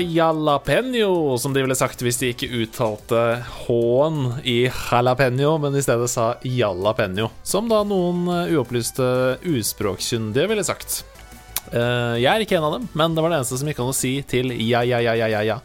Jalapeño, som de ville sagt hvis de ikke uttalte H-en i jalapeño, men i stedet sa jalapeño, som da noen eh, uopplyste uspråkkyndige ville sagt. Eh, jeg er ikke en av dem, men det var det eneste som gikk an å si til ja, ja, ja, ja, ja.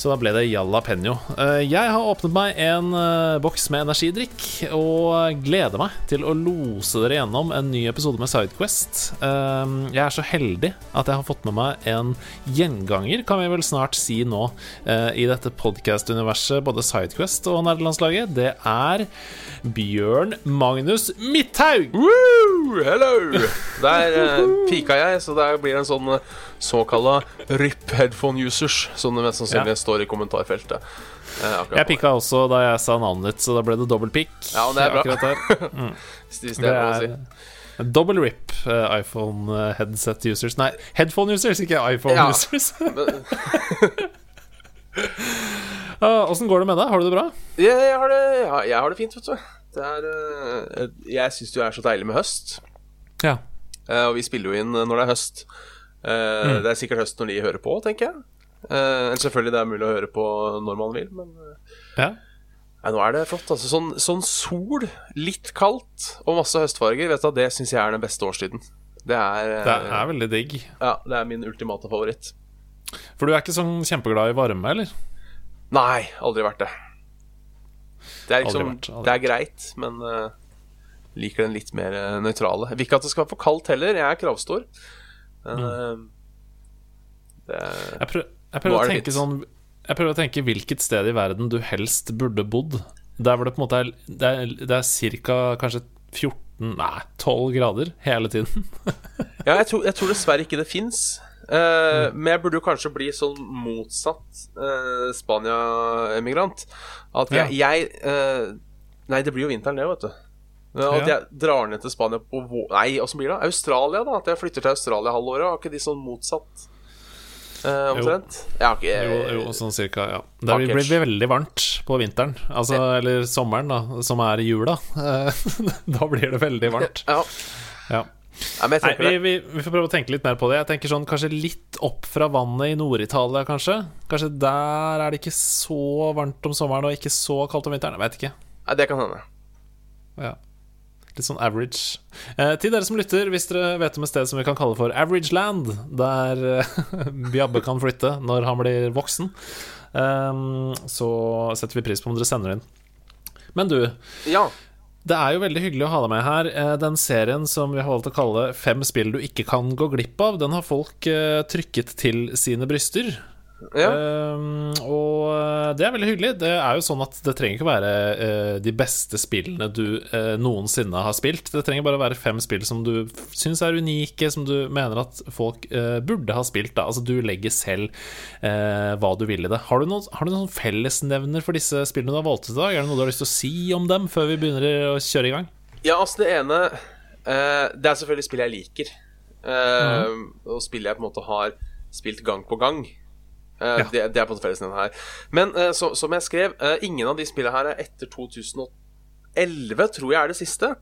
Så da ble det jalapeño. Eh, Jeg har åpnet meg en eh, boks med energidrikk og gleder meg til å lose dere gjennom en ny episode med Sidequest. Eh, Jeg er så heldig at jeg har fått med meg en gjenganger, kan vi vel snart si nå, i dette podcast-universet, både Sidequest og Nerdelandslaget. Det er Bjørn Magnus Midthaug! Woo! Hello! Der pika jeg, så der blir det en sånn såkalla RIP headphone users, som det mest sannsynlig Ja. står i kommentarfeltet. eh, Jeg pikka også da jeg sa navnet ditt, så da ble det dobbel pikk. Ja, det er bra. Mm. det Det er si. Double rip uh, iPhone eh, headset users Nei, headphone users, ikke iPhone Ja. users. Åssen uh, går det med deg? Har du det bra? jeg, jeg, har det, jeg, har det fint, vet du. Det er, uh, jeg syns det er så deilig med høst. Ja. Og vi spiller jo inn når det er høst. Eh, Det er sikkert høst når de hører på, tenker jeg. Eh, selvfølgelig det er mulig å høre på når man vil, men eh, ja. Nei, nå er det flott. altså Sånn, sånn sol, litt kaldt og masse høstfarger, vet du, det syns jeg er den beste årstiden. Det er, Det er veldig digg. ja, det er min ultimate favoritt. For du er ikke sånn kjempeglad i varme, eller? Nei, aldri vært det. Det er liksom Aldri vært, aldri Det er greit, men uh, liker den litt mer uh, nøytrale. Vil ikke at det skal være for kaldt heller. Jeg er kravstor. Men eh, det Jeg, prøv, jeg prøver er å det tenke sånn Jeg prøver å tenke hvilket sted i verden du helst burde bodd. Der hvor det på en måte er Det er, det er ca. kanskje 14 Nei, 12 grader hele tiden. Ja, jeg tror, jeg tror dessverre ikke det fins. men jeg burde jo kanskje bli sånn motsatt uh, Spania-emigrant. At jeg, jeg uh, Nei, det blir jo vinteren, det, vet du. At jeg drar ned til Spania på vå... Nei, åssen blir det? Australia, da? At jeg flytter til Australia halvåret? Har ikke de sånn motsatt? eh, omtrent? Jo. Ja, okay. Jo, jo sånn cirka, ja. Det blir, blir veldig varmt på vinteren. Altså, eller sommeren, da, som er i jula. Eh, da blir det veldig varmt. Ja. Ja. Nei, Nei, vi, vi, vi får prøve å tenke litt mer på det. Jeg tenker sånn Kanskje litt opp fra vannet i Nord-Italia, kanskje. Kanskje der er det ikke så varmt om sommeren og ikke så kaldt om vinteren. Jeg vet ikke. Nei, det kan hende. Ja. Litt sånn average. Eh, til dere som lytter, hvis dere vet om et sted som vi kan kalle for Average Land, der eh, Bjabbe kan flytte når han blir voksen, eh, så setter vi pris på om dere sender inn. Men du, Ja. det er jo veldig hyggelig å ha deg med her. Eh, Den serien som vi har valgt å kalle 'Fem spill du ikke kan gå glipp av', den har folk eh, trykket til sine bryster. Ja. Um, og eh, det er veldig hyggelig. Det er jo sånn at det trenger ikke være uh, de beste spillene du uh, noensinne har spilt. Det trenger bare være fem spill som du syns er unike, som du mener at folk uh, burde ha spilt. Da. Altså Du legger selv hva du vil i det. Har du noen, har du noen fellesnevner for disse spillene du har valgt i dag? Er det noe du har lyst til å si om dem før vi begynner å kjøre i gang? Ja, altså det ene Det er selvfølgelig spill jeg liker. mm. Og spill jeg på en måte har spilt gang på gang. Eh, Ja. det, det er på fellesnevneren her. Men eh, så, som jeg skrev, eh, ingen av de spillene her er etter 2011, tror jeg er det siste.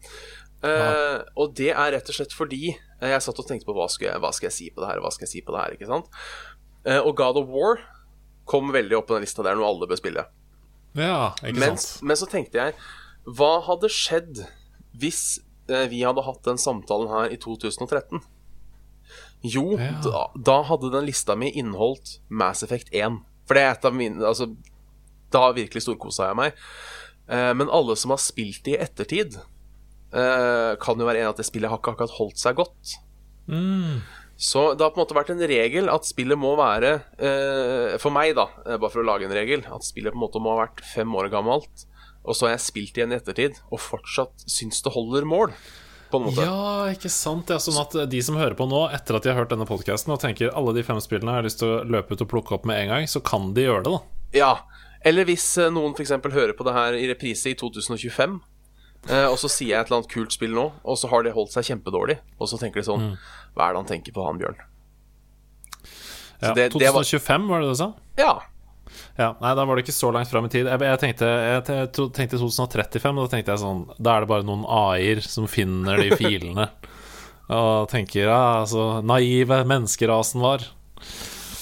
Uh, Og det er rett og slett fordi jeg satt og tenkte på hva skal, jeg, hva skal jeg si på det her, hva skal jeg si på det her, ikke sant? Uh, og God of War kom veldig opp på den lista. der, er noe alle bør spille. Ja, ikke Men, sant? men så tenkte jeg Hva hadde skjedd hvis uh, vi hadde hatt den samtalen her i 2013? Jo, Ja. da, da hadde den lista mi inneholdt Mass Effect 1. For det er et av mine Altså, da virkelig storkosa jeg meg. Eh, men alle som har spilt det i ettertid, eh, kan jo være enig at det spillet har ikke akkurat holdt seg godt. Mm. Så det har på en måte vært en regel at spillet må være eh, For meg, da, eh, bare for å lage en regel, at spillet på en måte må ha vært fem år gammelt. Og så har jeg spilt igjen i ettertid og fortsatt syns det holder mål. På en måte. Ja, ikke sant. Ja, sånn at de som hører på nå, etter at de har hørt denne podkasten og tenker alle de fem spillene har jeg lyst til å løpe ut og plukke opp med en gang, så kan de gjøre det, da. Ja. Eller hvis eh, noen f.eks. hører på det her i reprise i 2025, eh, og så sier jeg et eller annet kult spill nå, og så har det holdt seg kjempedårlig, og så tenker de sånn Hva er det han tenker på, han Bjørn? Ja, det- det var- 2025, var det du sa? Ja. Ja, nei, da var det ikke så langt fram i tid. Jeg, jeg, tenkte, jeg te- tenkte 2035, og da tenkte jeg sånn Da er det bare noen AI-er som finner de filene. og tenker ja, så naive menneskerasen var.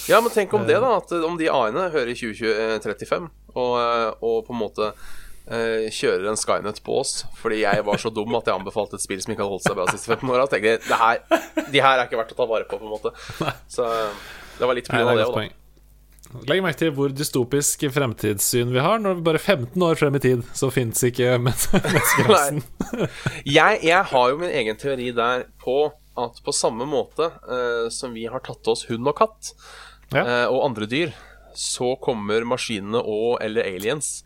ja, men tenk om det, da. At om de A-ene hører i 2035, og, eh, og på en måte eh, kjører en Skynet på oss fordi jeg var så dum at jeg anbefalte et spill som ikke hadde holdt seg bra de siste 15 åra. De her er ikke verdt å ta vare på, på en måte. Så eh, det var litt pga. det det et òg, da. Legg merke til hvor dystopisk fremtidssyn vi har. Når vi bare 15 år frem i tid, så fins ikke men- menneskerasen. Jeg, jeg har jo min egen teori der på at på samme måte uh, som vi har tatt oss hund og katt Ja. uh, og andre dyr, så kommer maskinene og eller aliens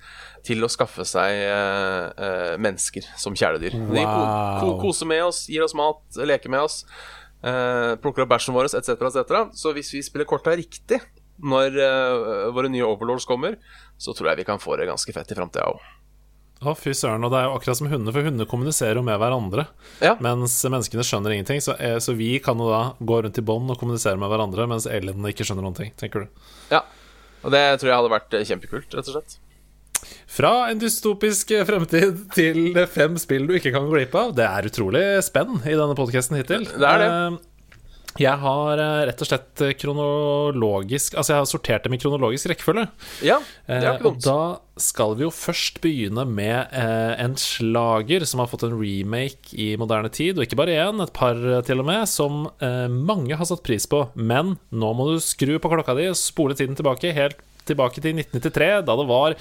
til å skaffe seg uh, mennesker som kjæledyr. De ko ko koser med oss, gir oss mat, leker med oss, Uh, plukker opp bæsjen vår etc., etc. Så hvis vi spiller korta riktig når uh, våre nye overlords kommer, så tror jeg vi kan få det ganske fett i framtida òg. Å, fy søren. Og det er jo akkurat som hunder, for hunder kommuniserer jo med hverandre. Ja. Mens menneskene skjønner ingenting. Så, eh, så vi kan jo da gå rundt i bånd og kommunisere med hverandre, mens alienene ikke skjønner noen ting, tenker du. Ja. Og det tror jeg hadde vært eh, kjempekult, rett og slett. Fra en dystopisk fremtid til fem spill du ikke kan gå glipp av. Det er utrolig spenn i denne podkasten hittil. Det er det. Eh, Jeg har eh, rett og slett kronologisk Altså, jeg har sortert dem i kronologisk rekkefølge. Ja, det er Eh, ikke og da skal vi jo først begynne med eh, en slager som har fått en remake i moderne tid, og ikke bare én, et par eh, til og med, som eh, mange har satt pris på. Men nå må du skru på klokka di og spole tiden tilbake, helt tilbake til 1993, da det var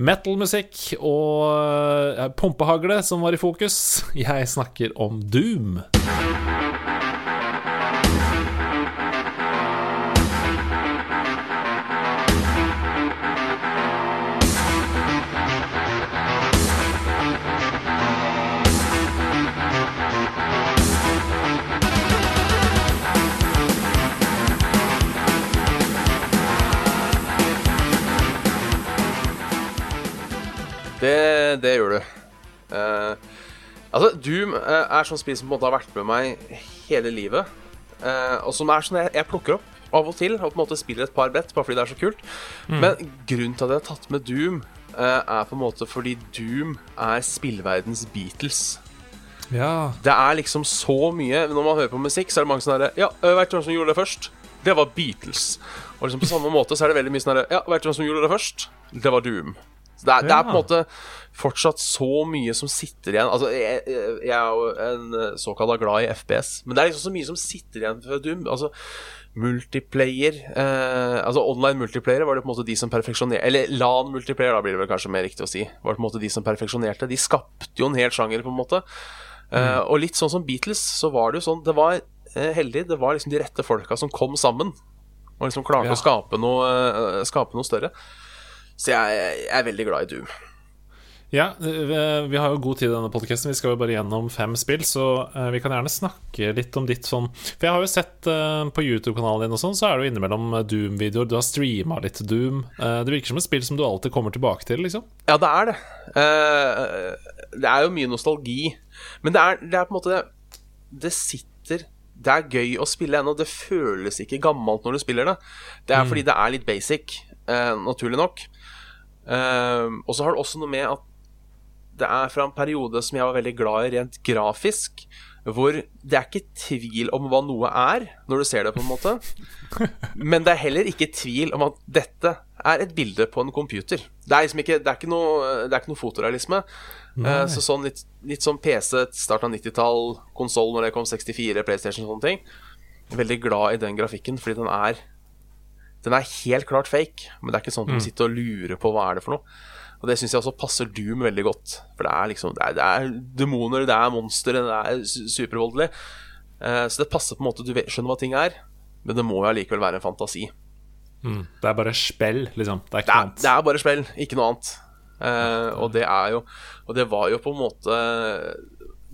metal-musikk og eh, pumpehagle som var i fokus. Jeg snakker om Doom. Det, det gjør du. Uh, altså, Doom uh, er sånn spill som på en måte har vært med meg hele livet. Uh, og som er sånn jeg, jeg plukker opp av og til og på en måte spiller et par brett bare fordi det er så kult. Men grunnen til at jeg har tatt med Doom, eh, er på en måte fordi Doom er spillverdens Beatles. Ja. Det er liksom så mye Når man hører på musikk, så er det mange sånne herre Ja, øh, vet du hvem som gjorde det først? Det var Beatles. Og liksom på samme måte så er det veldig mye sånn herre Ja, vet du hvem som gjorde det først? Det var Doom. Så det er, det er på en måte fortsatt så mye som sitter igjen. Altså, jeg, jeg er jo en eh, såkalt glad i FPS, men det er liksom så mye som sitter igjen fra Doom. Altså multiplayer eh, Altså online multiplayer var det på en måte de som perfeksjonerte Eller LAN multiplayer, da blir det vel kanskje mer riktig å si. Var det på en måte de som perfeksjonerte. De skapte jo en hel sjanger, på en måte. Eh, og litt sånn som Beatles, så var det jo sånn Det var eh, heldig. Det var liksom de rette folka som kom sammen. Og liksom klarte Ja. å skape noe, eh, skape noe større. Så jeg, jeg er veldig glad i Doom. Ja, vi, har jo god tid i denne podkasten. Vi skal jo bare gjennom fem spill, så eh, vi kan gjerne snakke litt om ditt sånn For jeg har jo sett eh, på YouTube-kanalen din og sånn, så er du innimellom eh, Doom-videoer. Du har streama litt Doom. Det virker som et spill som du alltid kommer tilbake til, liksom. Ja, det er det. Det er jo mye nostalgi. Men det er, det er på en måte det, det sitter Det er gøy å spille ennå. Det føles ikke gammelt når du spiller det. Det er fordi det er litt basic, naturlig nok. Eh, og så har det også noe med at det er fra en periode som jeg var veldig glad i rent grafisk. Hvor det er ikke tvil om hva noe er, når du ser det, på en måte. Men det er heller ikke tvil om at dette er et bilde på en computer. Det er liksom ikke, det er ikke, noe, det er ikke noe fotorealisme. Uh, så sånn litt, litt sånn PC, start av 90-tall, konsoll når det kom 64, PlayStation og sånne ting. Veldig glad i den grafikken, fordi den er Den er helt klart fake, men det er ikke sånn at du sitter og lurer på hva er det for noe. Og det syns jeg også passer Doom veldig godt. For det er liksom Det er, det er demoner, det er monstre, det er su- supervoldelig. Eh, så det passer på en måte Du skjønner hva ting er, men det må jo allikevel være en fantasi. Det er bare spill, liksom. Det er Det ikke er, annet. det er bare spill, ikke noe annet. Eh, og det er jo Og det var jo på en måte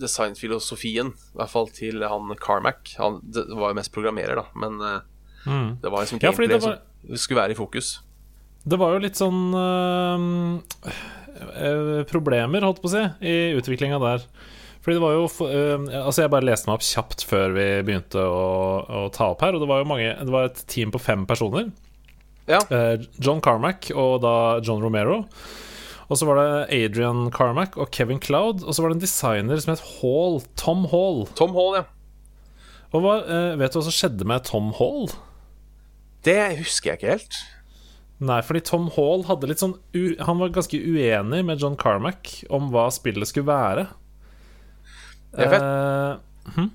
designfilosofien, i hvert fall til han Carmack. Han det var jo mest programmerer, da, men eh, Mm. det var liksom Ja, gameplay det var- som skulle være i fokus. Det var jo litt sånn øh, øh, problemer, holdt på å si, i utviklinga der. Fordi det var jo øh, Altså, jeg bare leste meg opp kjapt før vi begynte å, å ta opp her, og det var jo mange Det var et team på fem personer. Ja. Eh, John Carmack og da John Romero. Og så var det Adrian Carmack og Kevin Cloud. Og så var det en designer som het Hall. Tom Hall. Tom Hall, ja. Og hva, eh, vet du hva som skjedde med Tom Hall? Det husker jeg ikke helt. Nei, fordi Tom Hall hadde litt sånn Han var ganske uenig med John Carmack om hva spillet skulle være. Ja, for jeg, Eh,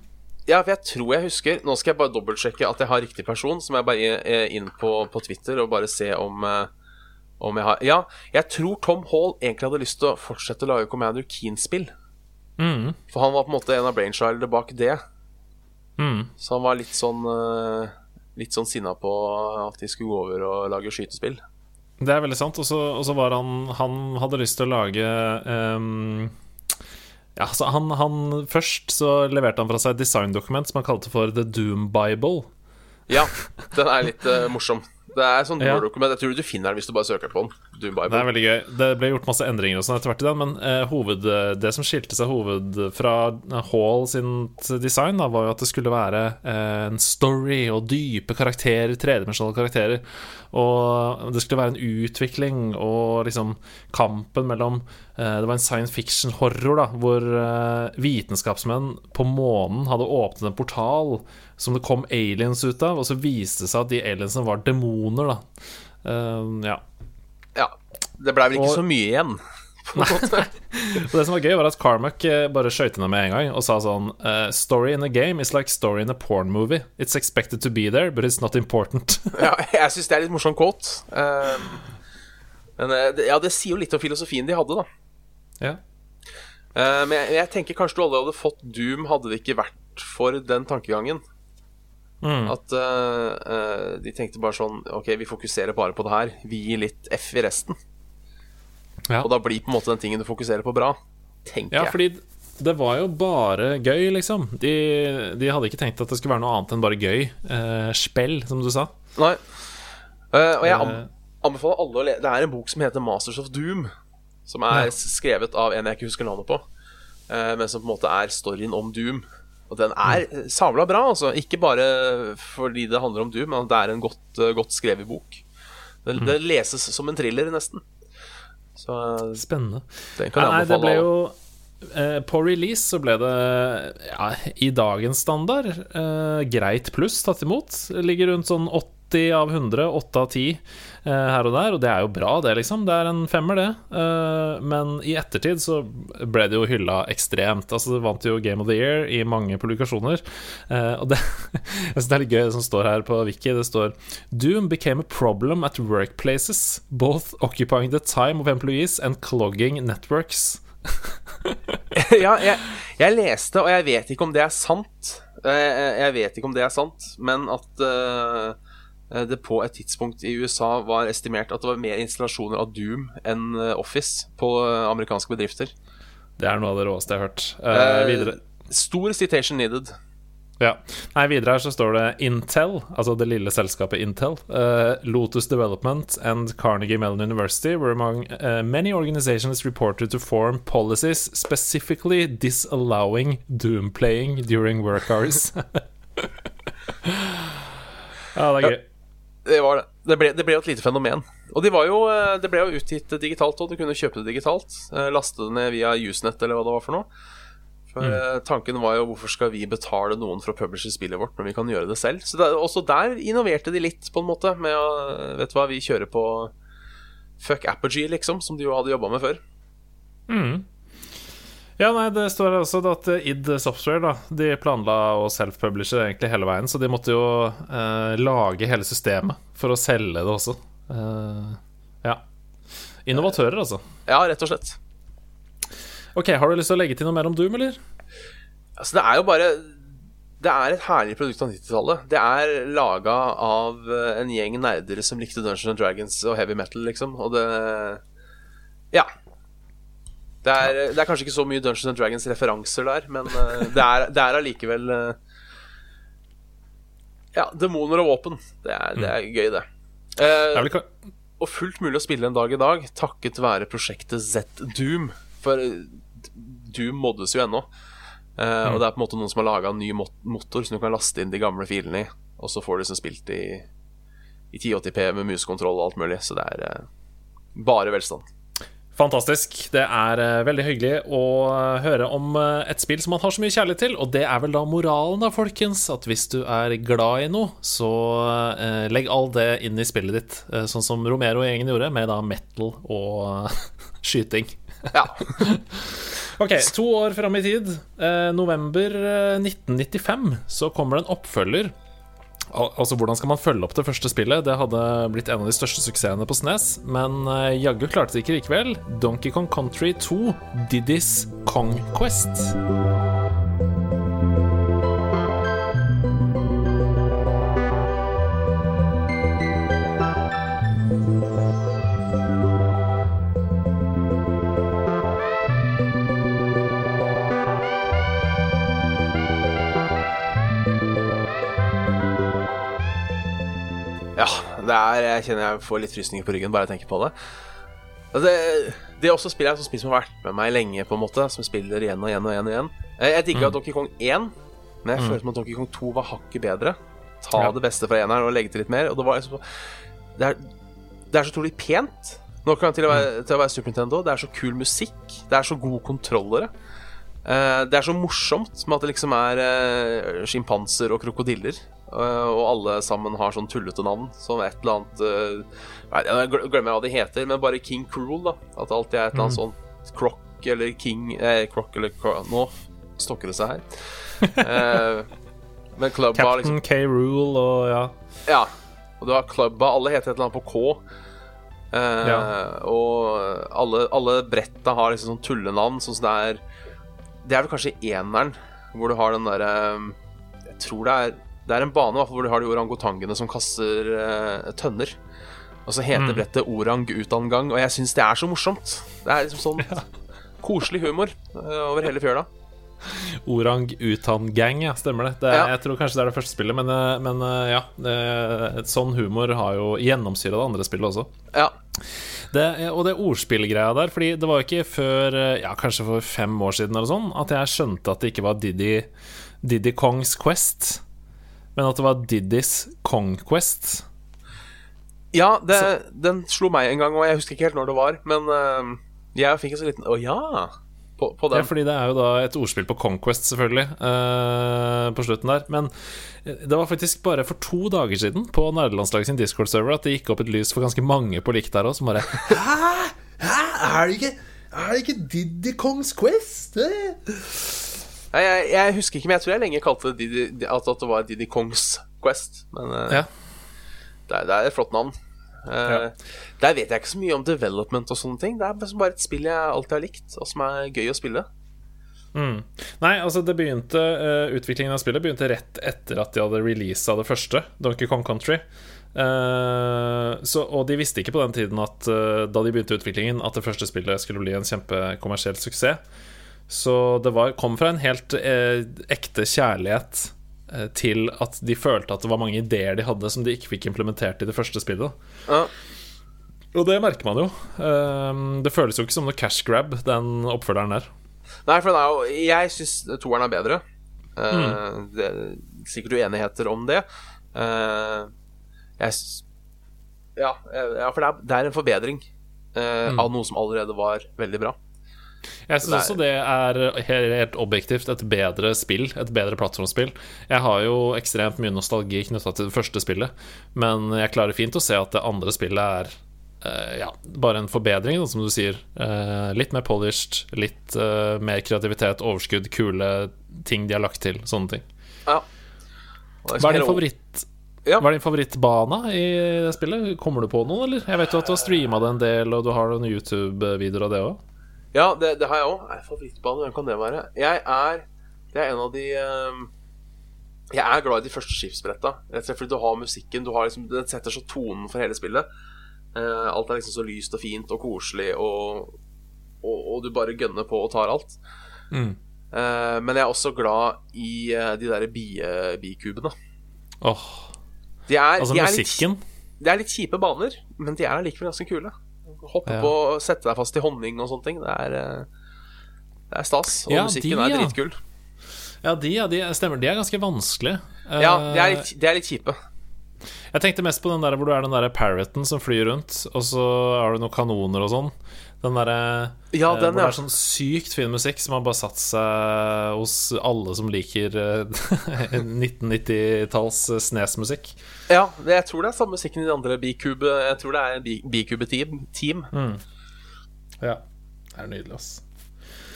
ja, for jeg tror jeg husker Nå skal jeg bare dobbeltsjekke at jeg har riktig person. Så må jeg bare er inn på, på Twitter og bare se om, eh, om jeg har Ja, jeg tror Tom Hall egentlig hadde lyst til å fortsette å lage Commander Keen-spill. mm, For han var på en måte en av brainchildene bak det. mm. Så han var litt sånn eh, Litt sånn sinna på at de skulle gå over og lage skytespill. Det er veldig sant. Og så var han Han hadde lyst til å lage um, Ja, så han, han Først så leverte han fra seg et designdokument som han kalte for The Doom Bible. Ja, den er litt uh, morsom. Det er sånn Ja. Word-dokument. Jeg tror du finner den hvis du bare søker på den. Dubai, Det er veldig gøy. Det ble gjort masse endringer og sånn etter hvert i den, men eh, hoved, det som skilte seg hoved fra Hall sin design, da, var jo at det skulle være eh, en story og dype karakterer, tredimensjonale karakterer. Og det skulle være en utvikling og liksom kampen mellom eh, Det var en science fiction-horror, da, hvor eh, vitenskapsmenn på månen hadde åpnet en portal som det kom aliens ut av, og så viste det seg at de aliensene var demoner, da. Eh, ja. Ja. Det blei vel ikke Og- så mye igjen. Og det som var gøy, var at Carmack eh, bare skøyt henne med en gang og sa sånn eh, Story in a game is like story in a porn movie. It's expected to be there, but it's not important. ja, jeg syns det er litt morsomt quote. Eh, men eh, ja, det sier jo litt om filosofien de hadde, da. Ja. Uh, men jeg, jeg tenker kanskje du aldri hadde fått Doom hadde det ikke vært for den tankegangen. Mm. At uh, de tenkte bare sånn Ok, vi fokuserer bare på det her. Vi gir litt F i resten. Ja. Og da blir på en måte den tingen du fokuserer på, bra. Tenker ja, jeg. fordi det var jo bare gøy, liksom. De, de hadde ikke tenkt at det skulle være noe annet enn bare gøy. Uh, spill, som du sa. Nei. Uh, og jeg anbefaler alle å lese Det er en bok som heter Masters of Doom. Som er skrevet av en jeg ikke husker navnet på. eh, men som på en måte er storyen om Doom. Og den er samla bra, altså. Ikke bare fordi det handler om Doom, men det er en godt, eh, godt skrevet bok. Det, Mm. det leses som en thriller, nesten. Så eh, Spennende. den kan jeg Nei, det ble jo eh, På release så ble det, ja, i dagens standard, eh, greit pluss tatt imot. Ligger rundt sånn 80 av 100, 8 av 10 eh, her og der, og det er jo bra, det, liksom. Det er en femmer, det. Eh, men i ettertid så ble det jo hylla ekstremt. Altså, det vant jo Game of the Year i mange publikasjoner. Eh, og det, det er litt gøy det som står her på Wiki. Det står Doom became a problem at workplaces, both occupying the time of employees and clogging networks. ja, jeg, jeg leste, og jeg vet ikke om det er sant. Jeg vet ikke om det er sant, men at eh, det på et tidspunkt i USA var estimert at det var mer installasjoner av Doom enn eh, Office på eh, amerikanske bedrifter. Det er noe av det råeste jeg har hørt. Eh, Eh, videre. Stor citation needed. Ja. Nei, videre her så står det Intel, altså det lille selskapet Intel, Uh, Lotus Development and Carnegie Mellon University were among uh, many organizations reported to form policies specifically disallowing doom playing during work hours. ja, det er gøy. Det var det. Det ble, det ble jo et lite fenomen. Og de var jo, eh, det ble jo utgitt digitalt òg. Du kunne kjøpe det digitalt. eh, Laste det ned via Usenet eller hva det var for noe. For mm. Tanken var jo hvorfor skal vi betale noen for å publishe spillet vårt når vi kan gjøre det selv? Så det, også der innoverte de litt, på en måte, med å Vet du hva, vi kjører på fuck Apogee, liksom, som de jo hadde jobba med før. Ja, nei, det står her også at id Software da De planla å self-publishe egentlig hele veien, så de måtte jo eh, lage hele systemet for å selge det også. Eh, ja. Innovatører, altså. Ja, rett og slett. Ok, Har du lyst til å legge til noe mer om Doom, eller? Altså, det er jo bare Det er et herlig produkt av 90-tallet. Det er laga av eh, en gjeng nerdere som likte Dungeons and Dragons og heavy metal, liksom. Og det Ja. Det er, det er kanskje ikke så mye Dungeons and Dragons-referanser der, men uh, det er, det er allikevel uh, Ja, demoner og våpen. Det er, det er gøy, det. Ka- og fullt mulig å spille en dag i dag, takket være prosjektet Z-Doom. For Doom moddes jo ennå. Uh, Og det er på en måte noen som har laga en ny motor som du kan laste inn de gamle filene i. Og så får du liksom spilt i, i 1080P med musekontroll og alt mulig. Så det er uh, bare velstand. Fantastisk. Det er uh, veldig hyggelig å høre om uh, et spill som man har så mye kjærlighet til. Og det er vel da moralen, da, folkens. At hvis du er glad i noe, så legg all det inn i spillet ditt. sånn som Romero og gjengen gjorde, med da metal og skyting. Ja. Ok, to år fram i tid. november 1995 så kommer det en oppfølger Al altså, Hvordan skal man følge opp det første spillet? Det hadde blitt en av de største suksessene på SNES, men uh, jaggu klarte det ikke likevel. Donkey Kong Country 2, Diddy's Kong Quest. Ja, det er, jeg kjenner jeg får litt frysninger på ryggen bare jeg tenker på det. Det, det er også spill som spill som har vært med meg lenge, på en måte som spiller igjen og igjen og igjen. og igjen Jeg, digga Mm. Donkey Kong 1, men jeg føler som at Donkey Kong 2 var hakket bedre. Ta Ja. det beste fra eneren og legge til litt mer. Og det var liksom Det er, det er så trolig pent. Nok til å, være, til å være Super Nintendo. Det er så kul musikk. Det er så gode kontrollere. Eh, det er så morsomt med at det liksom er uh, sjimpanser og krokodiller. eh, og alle sammen har sånn tullete navn som et eller annet nei, Jeg glemmer hva de heter, men bare King Cruel. da At det alltid er et eller annet sånn Croc eller King eh, Croc eller Cro Nå stokker det seg her. Men klubba Captain liksom K. Rule og ja. Ja. Og du har klubba. Alle heter et eller annet på K. Uh, Ja. Og alle, alle bretta har liksom sånn tullenavn, sånn som det er Det er vel kanskje eneren hvor du har den derre Jeg tror det er Det er en bane hvor du har de orangutangene som kaster uh, tønner. Og så heter brettet Orang utangang, og jeg syns det er så morsomt. Det er liksom sånn koselig humor uh, over hele fjøla. Orang Utan Gang, ja, stemmer det. det er, Ja. Jeg tror kanskje det er det første spillet, men, eh, men eh, ja. Sånn humor har jo gjennomsyra det andre spillet også. Ja. Det, og det ordspillgreia der, Fordi det var ikke før eh, Ja, kanskje for fem år siden eller sånn at jeg skjønte at det ikke var Diddy, Diddy Kongs Quest, men at det var Diddy's Quest Ja, det, den slo meg en gang, og jeg husker ikke helt når det var, men uh, jeg fikk en så liten Å ja! På, på Ja, fordi det er jo da et ordspill på Conquest, selvfølgelig, uh, på slutten der. Men eh, det var faktisk bare for to dager siden på nerdelandslaget sin Discord-server at det gikk opp et lys for ganske mange på likt der òg, som bare Hæ? Hæ? Er det ikke, er det ikke Diddy Kongs Quest? Nei, jeg, jeg husker ikke, men jeg tror jeg lenge kalte det Didi, at, at det var Didi Kongs Quest. Men uh, Ja. det, er, det er et flott navn. Eh, Ja. Der vet jeg ikke så mye om development og sånne ting. Det er bare et spill jeg alltid har likt, og som er gøy å spille. Mm. Nei, altså det begynte eh, Utviklingen av spillet begynte rett etter at de hadde releasa det første, Donkey Kong Country. Uh, så, og de visste ikke på den tiden at uh, da de begynte utviklingen, at det første spillet skulle bli en kjempekommersiell suksess. Så det var, kom fra en helt uh, ekte kjærlighet til at de følte at det var mange ideer de hadde som de ikke fikk implementert i det første spillet. Ja. Og det merker man jo. Eh, det føles jo ikke som noe cash grab, den oppfølgeren der. Nei, for jo Jeg syns toeren er bedre. Eh, Mm. Det er sikkert uenigheter om det. Eh, jeg ja, eh, ja, for det er, det er en forbedring eh, Mm. av noe som allerede var veldig bra. Jeg syns også det er helt, objektivt et bedre spill, et bedre plattformspill. Jeg har jo ekstremt mye nostalgi knytta til det første spillet, men jeg klarer fint å se at det andre spillet er eh, ja, bare en forbedring, som du sier. Eh, litt mer polished, litt eh, mer kreativitet, overskudd, kule ting de har lagt til. Sånne ting. Ja. Hva er din favoritt Ja. Hva er din favorittbane i det spillet? Kommer du på noen, eller? Jeg vet jo at du har streama det en del, og du har noen YouTube-videoer av det òg. Ja, det, det har jeg òg. Favorittbane, hvem kan det være? Jeg er Det er en av de ehm, Jeg er glad i de første skipsbretta. Rett og slett fordi du har musikken. Du har liksom, den setter så tonen for hele spillet. Eh, alt er liksom så lyst og fint og koselig, og, og, og du bare gønner på og tar alt. Mm. Eh, men jeg er også glad i eh, de derre bikubene. Åh, De er, altså de er musikken. Litt, Det er litt kjipe baner, men de er allikevel ganske kule. Hoppe Ja. på, sette deg fast i honning og sånne ting. Det er, eh, det er stas. Og Ja, musikken de, er dritkul. Ja, de, ja, de stemmer. De er ganske vanskelige. Ja, de er Eh, litt, de er litt kjipe. Jeg tenkte mest på den der hvor du er den der parroten som flyr rundt, og så har du noen kanoner og sånn. Den derre Ja, eh, den, hvor det er sånn sykt fin musikk som har bare satt seg hos alle som liker eh, 1990-talls snesmusikk. Ja, jeg tror det er samme musikken i de andre B-Cube Jeg tror det er B- B-Cube-team. Mm. Ja. Det er nydelig, ass.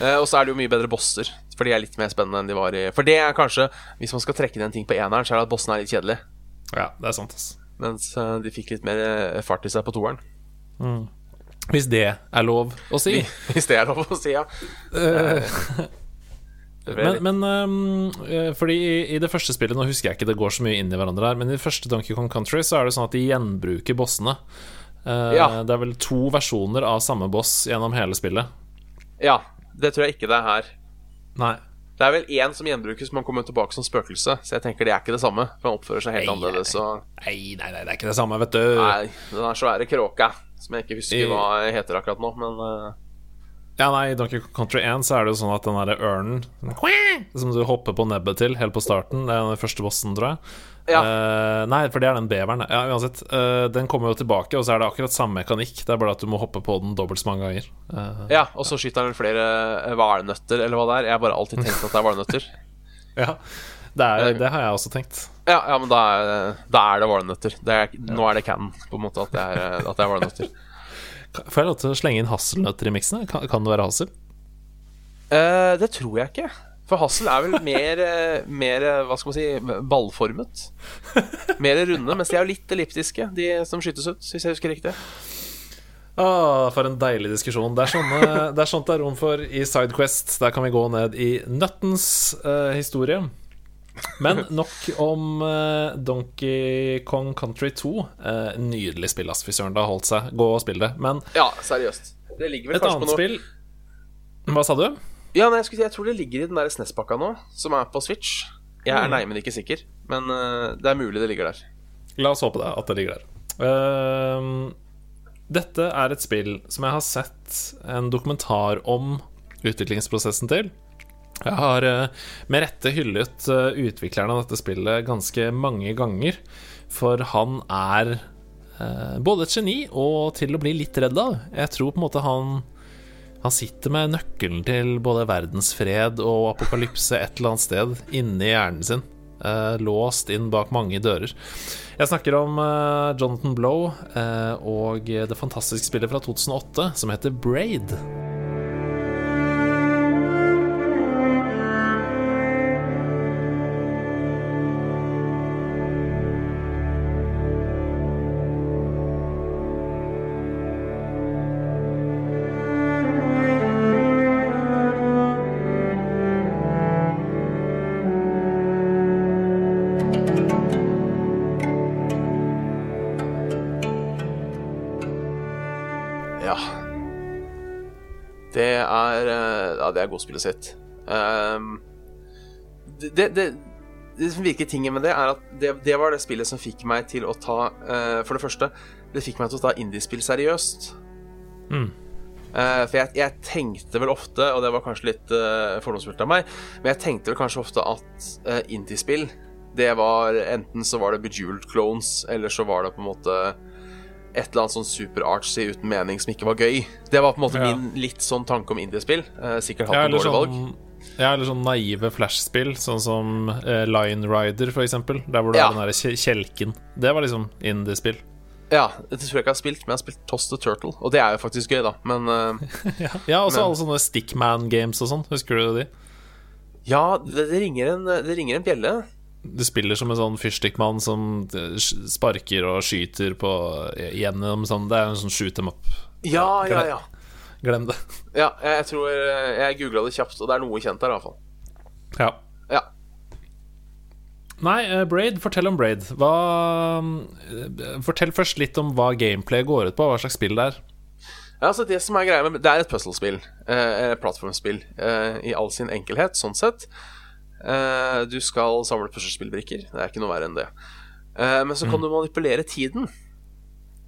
Eh, og så er det jo mye bedre bosser, for de er litt mer spennende enn de var i For det er kanskje, hvis man skal trekke den en ting på eneren, så er det at bossene er litt kjedelige. Ja, det er sant, ass. Mens eh, de fikk litt mer eh, fart i seg på toeren. Hvis det er lov å si. Hvis det er lov å si, ja. Men, men øhm, eh, fordi i, i det første spillet Nå husker jeg ikke det går så mye inn i hverandre her, men i det første Donkey Kong Country så er det sånn at de gjenbruker bossene. Uh, Ja. Det er vel to versjoner av samme boss gjennom hele spillet. Ja, det tror jeg ikke det er her. Nei. Det er vel én som gjenbrukes, men han kommer tilbake som spøkelse. Så jeg tenker det er ikke det samme. For han oppfører seg helt Nei, annerledes. Og... Nei, nei, nei, det er ikke det samme, vet du. Nei, den er svære kråka, som jeg ikke husker I- hva heter akkurat nå, men uh... Ja, nei, I Donkey Kong Country 1 så er det jo sånn at den derre ørnen som du hopper på nebbet til helt på starten, det er den første bossen, tror jeg. Ja. Uh, nei, for det er den beveren. Ja, uansett. Uh, den kommer jo tilbake, og så er det akkurat samme mekanikk. Det er bare at du må hoppe på den dobbelt så mange ganger. Uh, Ja, og så skyter den flere hvalnøtter, eller hva det er. Jeg har bare alltid tenkt at det er hvalnøtter. ja. Det, er, det har jeg også tenkt. Ja, ja men da er, da er det valnøtter. Det er, nå er det canon, på en måte, at det er, at det er valnøtter. Får jeg lov til å slenge inn hasselnøtter i miksen? Kan, kan det være hassel? Eh, det tror jeg ikke. For hassel er vel mer, eh, mer eh, hva skal man si, ballformet. Mer runde, mens de er jo litt elliptiske, de som skytes ut, hvis jeg husker riktig. Åh, for en deilig diskusjon. Det er, sånne, det er sånt det er rom for i Sidequest. Der kan vi gå ned i nøttens eh, historie. Men nok om eh, Donkey Kong Country 2. Eh, nydelig spill, ass. Fy søren, det har holdt seg. Gå og spill det. Men Ja, seriøst. Det ligger vel et annet spill Hva sa du? Ja, nei, jeg, si, jeg tror det ligger i den der SNES-pakka nå, som er på Switch. Jeg er neimen ikke sikker, men uh, det er mulig det ligger der. La oss håpe det, at det ligger der. Uh, dette er et spill som jeg har sett en dokumentar om utviklingsprosessen til. Jeg har eh, med rette hyllet eh, utvikleren av dette spillet ganske mange ganger, for han er eh, både et geni og til å bli litt redd av. Jeg tror på en måte han han sitter med nøkkelen til både verdensfred og apokalypse et eller annet sted inni hjernen sin. låst inn bak mange dører. Jeg snakker om Jonathan Blow og det fantastiske spillet fra 2008 som heter Braid. Godspillet sitt. Um, det, det, det, det som virker tingen med det, er at det, det var det spillet som fikk meg til å ta uh, For det første, det fikk meg til å ta indiespill seriøst. Mm. Uh, for jeg, jeg tenkte vel ofte, og det var kanskje litt uh, fordomsfullt av meg, men jeg tenkte vel kanskje ofte at uh, indiespill, det var enten så var det Bejeweled Clones, eller så var det på en måte et eller annet sånn super-artsy uten mening som ikke var gøy. Det var på en måte Ja. min litt sånn tanke om indiespill. Eh, sikkert hatt Ja, noen sånn, valg. ja, eller sånn naive flashspill, sånn som eh, Lion Rider, for eksempel. Der hvor du Ja. har den derre kjelken. Det var liksom indiespill. Ja, det tror jeg ikke jeg har spilt, men jeg har spilt Toss the Turtle. Og det er jo faktisk gøy, da. Men eh, Ja, også Men- alle sånne Stickman-games og sånn. Husker du de? ja, det, det, ringer en, det ringer en bjelle. Du spiller som en sånn fyrstikkmann som eh, sparker og skyter på gjennom sånn Det er en sånn shoot them up. Ja, ja, ja. Glem det. Ja, jeg, tror eh, Jeg googla det kjapt, og det er noe kjent der, i hvert fall. Ja. Ja. Nei, eh, Braid, fortell om Braid. Hva eh, Fortell først litt om hva gameplay går ut på, hva slags spill det er. Ja, altså Det som er greia med Det er et puzzlespill. Eh, plattformspill eh, i all sin enkelhet, sånn sett. Eh, du skal samle puslespillbrikker. Det er ikke noe verre enn det. Eh, men så kan du manipulere tiden.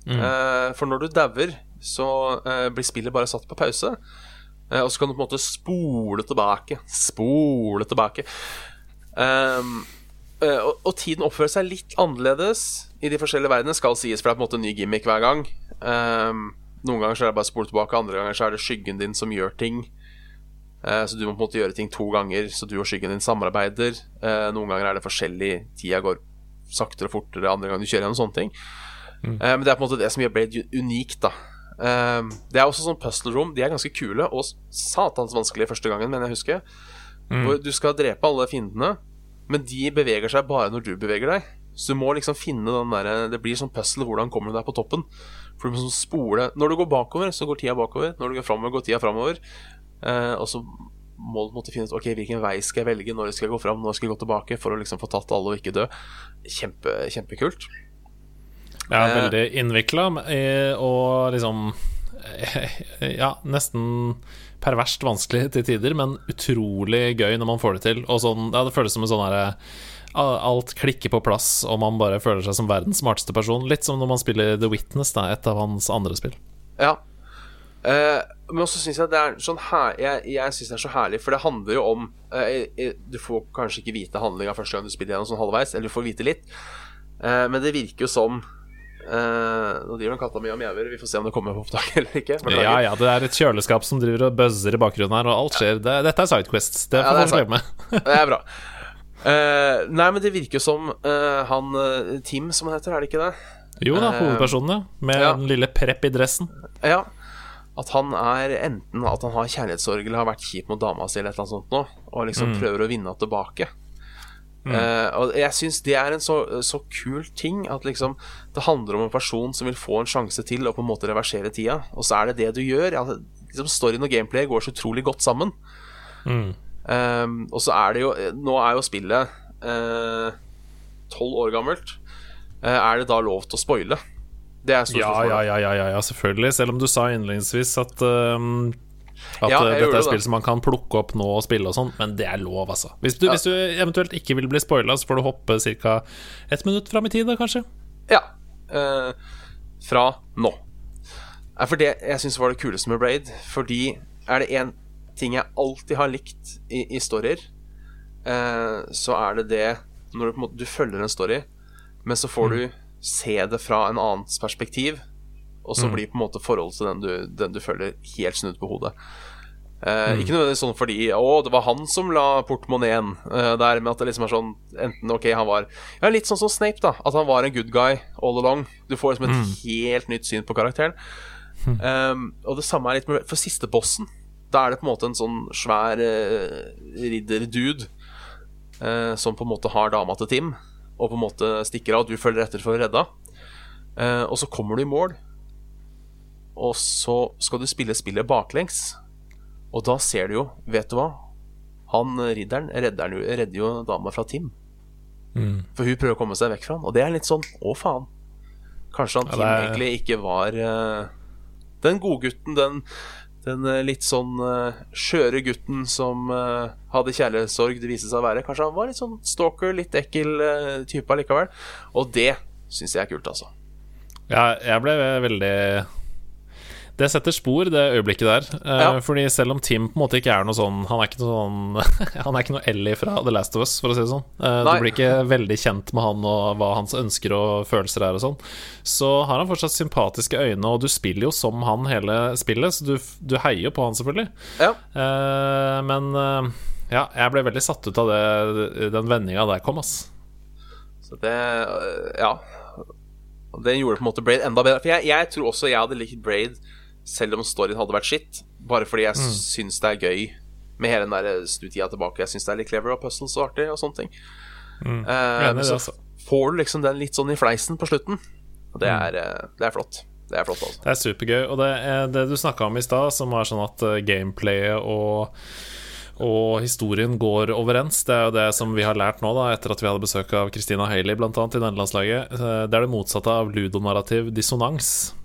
Eh, for når du dauer, så blir spillet bare satt på pause. Og så kan du på en måte spole tilbake. Spole tilbake. Ehm, eh, og, og tiden oppfører seg litt annerledes i de forskjellige verdenene, skal sies, for det er på en måte en ny gimmick hver gang. Ehm, noen ganger så er det bare spole tilbake, andre ganger så er det skyggen din som gjør ting. Eh, så du må på en måte gjøre ting to ganger, så du og skyggen din samarbeider. Eh, noen ganger er det forskjellig, tida går saktere og fortere, andre ganger du kjører gjennom sånne ting. Mm. men det er på en måte det som gjør Blade unikt, da. Eh, det er også sånn puzzle room. De er ganske kule og satans vanskelige første gangen, mener jeg husker. Hvor du skal drepe alle fiendene, men de beveger seg bare når du beveger deg. Så du må liksom finne den der Det blir sånn puzzle hvordan kommer du deg på toppen. For du må sånn spole Når du går bakover, så går tida bakover. Når du går framover, går tida framover. Eh, og så må du finne ut Ok, hvilken vei skal jeg velge, når skal jeg gå fram, når skal jeg gå tilbake, for å liksom få tatt alle og ikke dø. Kjempe, kjempekult. Ja, Eh. veldig innvikla og liksom eh, Ja, nesten perverst vanskelig til tider, men utrolig gøy når man får det til. Og sånn, ja, det føles som en sånn herre Alt klikker på plass, og man bare føler seg som verdens smarteste person. Litt som når man spiller The Witness, da, et av hans andre spill. Ja. Eh, men også syns jeg det er sånn her Jeg, jeg synes det er så herlig, for det handler jo om eh, Du får kanskje ikke vite handlinga første gang du spiller gjennom sånn halvveis, eller du får vite litt, uh, men det virker jo som Nå driver katta mi og mjauer, vi får se om det kommer på opptak eller ikke. Ja, ja, det er et kjøleskap som driver og buzzer i bakgrunnen her, og alt skjer. Det, dette er Sidequest. Det får er folk med. Det er bra. Nei, men det virker jo som han Tim, som han heter, er det ikke det? Jo da, hovedpersonen, ja. Med ja. den lille prepp i dressen. Ja. At han er enten at han har kjærlighetssorg eller har vært kjip mot dama si eller et eller annet sånt nå, og liksom prøver å vinne henne tilbake. Eh, og jeg syns det er en så, så kul ting at liksom det handler om en person som vil få en sjanse til å på en måte reversere tida, og så er det det du gjør. Ja, liksom Storyen og gameplay går så utrolig godt sammen. Eh, og så er det jo Nå er jo spillet tolv år gammelt. Eh, er det da lov til å spoile? Det er stort Ja, spørsmål. ja, ja, ja, ja, ja, selvfølgelig. Selv om du sa innledningsvis at um, At Ja, uh, dette er er det. som man kan plukke opp nå og spille og sånn, men det er lov, altså. Hvis du, hvis du eventuelt ikke vil bli spoila, så får du hoppe ca. ett minutt fram i tid, da, kanskje. Ja. eh, fra nå. Er for det jeg syns var det kuleste med Braid. Fordi er det én ting jeg alltid har likt i, i storyer, eh, så er det det når du, på en måte, du følger en story, men så får du se det fra en annens perspektiv, og så blir på en måte forholdet til den du, den du føler, helt snudd på hodet. Eh, Ikke nødvendigvis sånn fordi Å, det var han som la portemoneen uh, der, men at det liksom er sånn Enten OK, han var Ja, litt sånn som Snape, da. At han var en good guy all along. Du får liksom et helt nytt syn på karakteren. Um, og det samme er litt med For siste bossen, da er det på en måte en sånn svær uh, ridderdude uh, som på en måte har dama til Tim, og på en måte stikker av, og du følger etter for å redde henne. og så kommer du i mål, og så skal du spille spillet baklengs. Og da ser du jo, vet du hva Han eh, ridderen redder, redder jo dama fra Tim. For hun prøver å komme seg vekk fra han. Og det er litt sånn å, faen. Kanskje han Tim er- egentlig ikke var uh, den godgutten, den, den eh, litt sånn uh, skjøre gutten som eh, hadde kjærlighetssorg, det viste seg å være. Kanskje han var litt sånn stalker, litt ekkel eh, type allikevel. Og det syns jeg er kult, altså. Ja, jeg ble veldig Det setter spor, det øyeblikket der. Eh, Ja. Fordi selv om Tim på en måte ikke er noe sånn Han er ikke noe sånn Han er ikke noe Ellie fra The Last of Us, for å si det sånn. Nei. du blir ikke veldig kjent med han og hva hans ønsker og følelser er og sånn. Så har han fortsatt sympatiske øyne, og du spiller jo som han hele spillet, så du, du heier jo på han, selvfølgelig. Ja. Eh, men eh, ja, jeg ble veldig satt ut av det, den vendinga der kom, ass. Så det Ja. Det gjorde på en måte Braid enda bedre. For jeg, jeg tror også jeg hadde likt Braid selv om storyen hadde vært shit. Bare fordi jeg mm. syns det er gøy med hele den der snu-tida tilbake. Jeg syns det er litt clever og puzzles og artig og sånne ting. Mm. Men så får du liksom den litt sånn i fleisen på slutten. Og det er, eh, det er flott. Det er flott, altså. Det er supergøy. Og det, er det du snakka om i stad, som er sånn at eh, gameplayet og og historien går overens. Det er jo det som vi har lært nå, da etter at vi hadde besøk av Christina Haley, annet, i nederlandslaget. Eh, Det er det motsatte av ludonarrativ dissonans.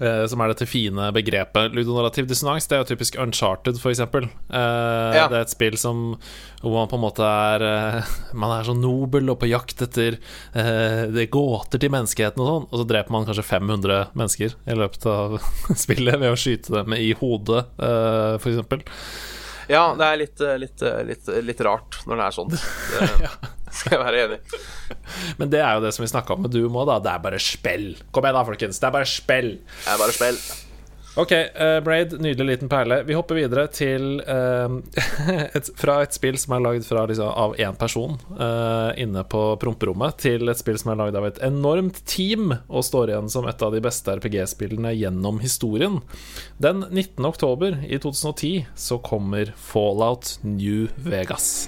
Eh, som er dette fine begrepet. Ludonarrativ dissonans det er jo typisk Uncharted, for eksempel. Eh, Ja. Det er et spill som hvor man på en måte er eh, Man er så nobel og på jakt etter eh, det gåter til menneskeheten og sånn, og så dreper man kanskje 500 mennesker i løpet av spillet ved å skyte dem i hodet, eh, for eksempel. Ja, det er litt, litt, litt, litt rart når det er sånn. Det skal jeg være enig. Men det er jo det som vi snakka om med Doom òg, da. Det er bare spill. Kom igjen, da, folkens. Det er bare spill. Det er bare spill. Ok, uh, Braid, nydelig liten perle. Vi hopper videre til uh, et, Fra et spill som er lagd liksom, av én person uh, inne på promperommet, til et spill som er lagd av et enormt team og står igjen som et av de beste RPG-spillene gjennom historien. Den 19. oktober i 2010 så kommer Fallout New Vegas.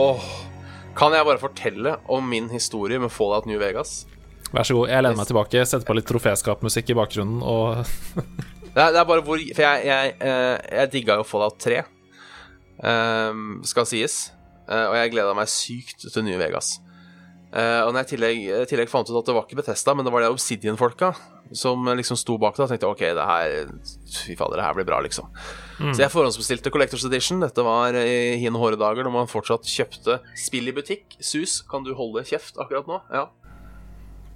Åh. Kan jeg bare fortelle om min historie med Fallout New Vegas? Vær så god, jeg lener meg tilbake, setter på litt troféskapmusikk i bakgrunnen og Det er, det er bare hvor For jeg, jeg, eh, jeg digga jo Fallout 3, ehm, skal sies. Eh, og jeg gleda meg sykt til New Vegas. Eh, og når jeg i tillegg, tillegg fant ut at det var ikke Bethesda, men det var det Obsidian-folka som liksom sto bak det, og tenkte ok, det her Fy fader, det her blir bra, liksom. Så jeg forhåndsbestilte Collectors Edition. Dette var i hine hårde dager når man fortsatt kjøpte spill i butikk. Sus, kan du holde kjeft akkurat nå? Ja.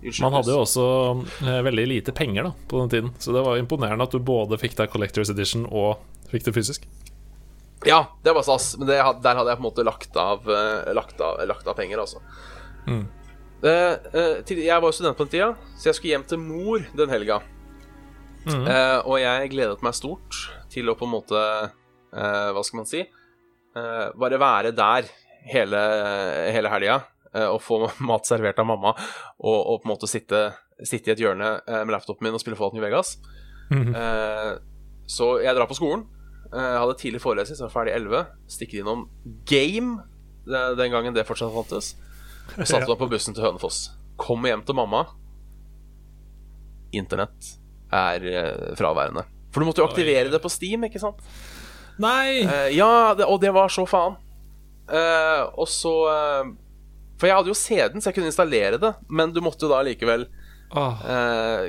Unnskyld, Man hadde jo også eh, veldig lite penger da på den tiden, så det var imponerende at du både fikk deg Collectors Edition og fikk det fysisk. Ja, det var stas, men det, der hadde jeg på en måte lagt av, eh, lagt av, lagt av penger, altså. Eh, eh, til, jeg var jo student på den tida, så jeg skulle hjem til mor den helga. Eh, og jeg gledet meg stort til å på en måte eh, Hva skal man si? Eh, bare være der hele, hele helga eh, og få mat servert av mamma og, og på en måte sitte, sitte i et hjørne eh, med laptopen min og spille Fallout New Vegas. Eh, så jeg drar på skolen. Eh, Jeg hadde tidlig forelesning, så jeg var ferdig 11. Stikket innom Game den gangen det fortsatt fantes. Og satte meg på bussen til Hønefoss. Kommer hjem til mamma. Internett er eh, fraværende. For du måtte jo aktivere det på Steam, ikke sant? Nei! Uh, ja, det, og det var så faen. Uh, og så uh, For jeg hadde jo CD-en, så jeg kunne installere det, men du måtte jo da likevel eh,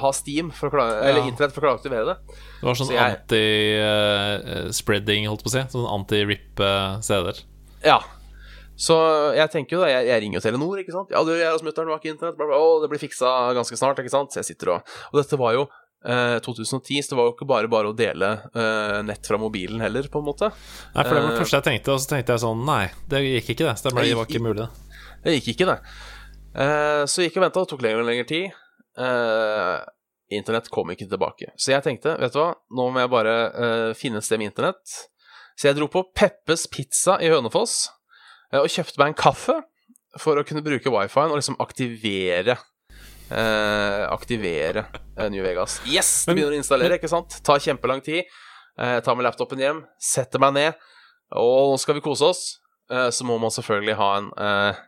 ha Steam for å klare, Eller Ja. internett for å klare å aktivere det. det var sånn så anti-spreading, holdt på å si. Sånn anti-rip-CD-er. Ja. Så jeg tenker jo da, jeg, jeg ringer jo Telenor, ikke sant. Ja, du, jeg og smutteren var ikke internett. Bla, bla, å, det blir fiksa ganske snart, ikke sant. Så jeg sitter og Og dette var jo eh, 2010, så det var jo ikke bare bare å dele eh, nett fra mobilen heller, på en måte. Nei, for det var det Eh. første jeg tenkte, og så tenkte jeg sånn Nei, det gikk ikke, det. Stemmer, det var ikke mulig, det. Det gikk ikke, det. Eh, så gikk og venta, det tok lenger og lengre tid. Eh, internett kom ikke tilbake. Så jeg tenkte, vet du hva, nå må jeg bare eh, finne et sted med internett. Så jeg dro på Peppes Pizza i Hønefoss og kjøpte meg en kaffe for å kunne bruke wifi-en og liksom aktivere eh, Aktivere eh, New Vegas. Yes! Det begynner å installere, ikke sant? Tar kjempelang tid. Eh, tar med laptopen hjem, setter meg ned, og nå skal vi kose oss. Eh, så må man selvfølgelig ha en eh,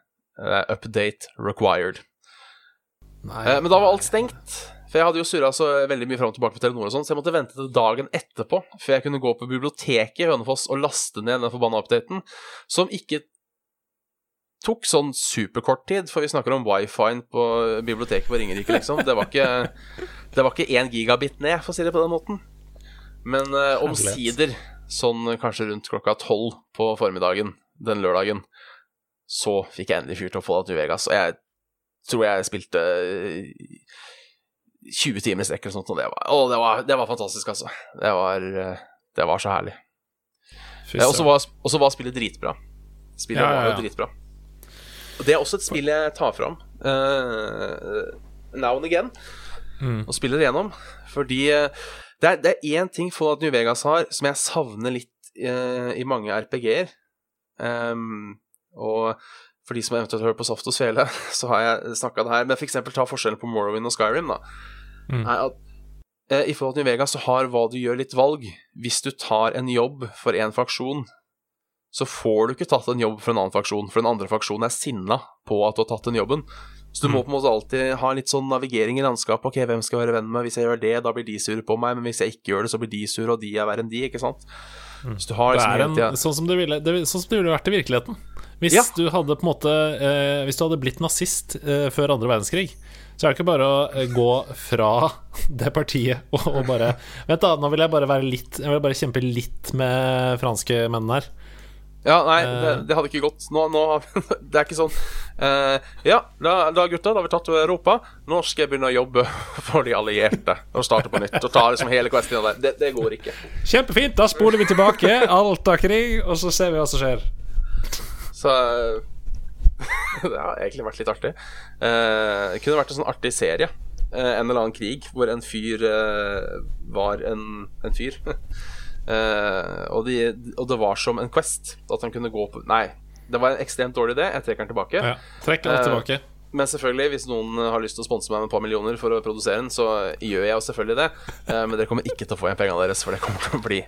eh, update required. Eh, men da var alt stengt. For jeg hadde jo surra så veldig mye fram og tilbake på Telenor, og sånn, så jeg måtte vente til dagen etterpå før jeg kunne gå på biblioteket i Hønefoss og laste ned den forbanna updaten, som ikke tok sånn superkort tid, for vi snakker om wifi-en på biblioteket på Ringerike, liksom. Det var ikke Det var ikke én gigabit ned, for å si det på den måten. Men eh, omsider, sånn kanskje rundt klokka tolv på formiddagen den lørdagen, så fikk jeg endelig fyrt opp Fallout New Vegas, og jeg tror jeg spilte eh, 20 timer i strekk eller sånt, og det var, å, det var, det var fantastisk, altså. Det var, eh, det var så herlig. Eh, Og så var, var spillet dritbra. Spillet Ja, ja, var jo dritbra. Og det er også et spill jeg tar fram uh, now and again, Mm. og spiller igjennom. Fordi eh, det er, det er én ting Fallout New Vegas har som jeg savner litt uh, i mange RPG-er. Um, og for de som eventuelt hører på Soft og Svele, så har jeg snakka det her. Men for eksempel ta forskjellen på Morrowind og Skyrim, da. Mm. Er at I forhold til New Vegas så har hva du gjør, litt valg. Hvis du tar en jobb for én faksjon, så får du ikke tatt en jobb for en annen fraksjon, for den andre fraksjonen er sinna på at du har tatt den jobben. Så du må på en måte alltid ha litt sånn navigering i landskapet. Ok, hvem skal jeg være venn med? Hvis jeg gjør det, da blir de sure på meg. Men hvis jeg ikke gjør det, så blir de sure, og de er verre enn de, ikke sant? Så du har Det liksom er en, sånn, som det ville, det, sånn som det ville vært i virkeligheten. Hvis Ja. du hadde på en måte eh, Hvis du hadde blitt nazist eh, før andre verdenskrig, så er det ikke bare å eh, gå fra det partiet og, og bare Vent, da, nå vil jeg bare være litt Jeg vil bare kjempe litt med franske menn her. Ja, nei, Eh. det, det hadde ikke gått. Nå, nå Det er ikke sånn Uh, Ja, da, da gutta, da har vi tatt Europa. Nå skal jeg begynne å jobbe for de allierte og starte på nytt. Og ta liksom hele questen der. Det, det går ikke. Kjempefint, da spoler vi tilbake. Alt av krig, og så ser vi hva som skjer. Så eh, Det har egentlig vært litt artig. Uh, det kunne vært en sånn artig serie. Uh, en eller annen krig hvor en fyr var en, en fyr. Eh, og, de, og det var som en Quest. At han kunne gå på Nei, det var en ekstremt dårlig idé. Jeg trekker den tilbake. Ja, Trekk den tilbake. Uh, Men selvfølgelig, hvis noen har lyst til å sponse meg med et par millioner for å produsere den, så gjør jeg jo selvfølgelig det. Uh, men dere kommer ikke til å få igjen pengene deres, for det kommer til å bli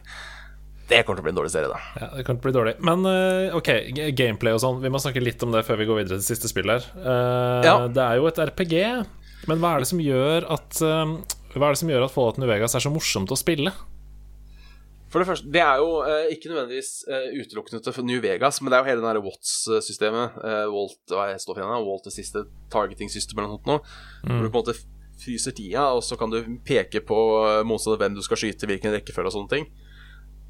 Det kommer til å bli en dårlig serie, da. Ja, det kommer til å bli dårlig. Men eh, ok, gameplay og sånn. Vi må snakke litt om det før vi går videre til siste spill her. Eh, Ja. Det er jo et RPG, men hva er det som gjør at eh, Hva er det som gjør at Fallout New Vegas er så morsomt å spille? For det første, Det er jo eh, ikke nødvendigvis eh, utelukkende til New Vegas, men det er jo hele den der Watts-systemet. Eh, Walt, hva det står for igjen? Walt Walt siste targeting system eller noe sånt. nå, Hvor du på en måte fryser tida, og så kan du peke på eh, motstander hvem du skal skyte, hvilken rekkefølge og sånne ting.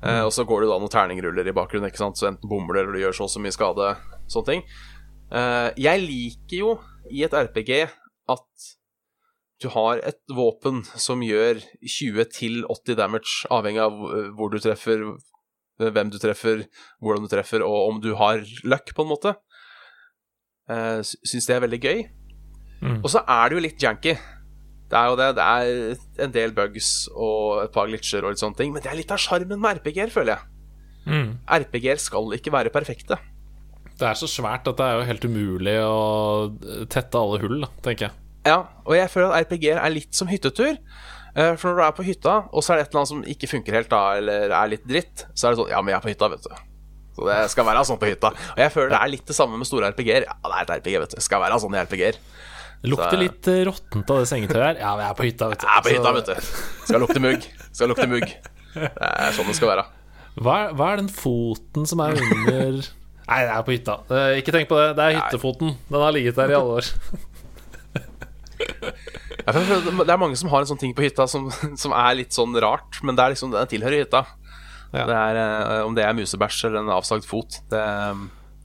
Eh, og så går det da noen terningruller i bakgrunnen, ikke sant? så enten bommer du eller du gjør så og så mye skade. Sånne ting. Eh, jeg liker jo i et RPG at du har et våpen som gjør 20-80 damage, avhengig av eh, hvor du treffer, eh, hvem du treffer, hvordan du treffer, og om du har luck, på en måte. Uh, Syns det er veldig gøy. Mm. Og så er det jo litt janky. Det er jo det. Det er en del bugs og et par glitcher og litt sånne ting, men det er litt av sjarmen med RPG-er, føler jeg. Mm. RPG-er skal ikke være perfekte. Det er så svært at det er jo helt umulig å tette alle hull, da, tenker jeg. Ja, og jeg føler at RPG-er er litt som hyttetur. Eh, For når du er på hytta, og så er det et eller annet som ikke funker helt, da, eller er litt dritt, så er det sånn Ja, men jeg er på hytta, vet du. Så det skal være sånn på hytta. Og jeg føler det er litt det samme med store RPG-er. Ja, det er et RPG, vet du. Det skal være sånn i RPG-er. Lukter Så- litt eh, råttent av det sengetøyet her. Ja, men jeg er på hytta, vet du. Jeg er på hytta, vet du. Skal lukte mugg. Skal lukte mugg. Det er sånn det skal være. Hva er, hva er den foten som er under Nei, det er på hytta. Eh, Ikke tenk på det. Det er hyttefoten. Den har ligget der i alle år. Det er mange som har en sånn ting på hytta som, som er litt sånn rart, men det er liksom, den tilhører hytta. Ja. Det er, eh, om det er musebæsj eller en avsagd fot, det,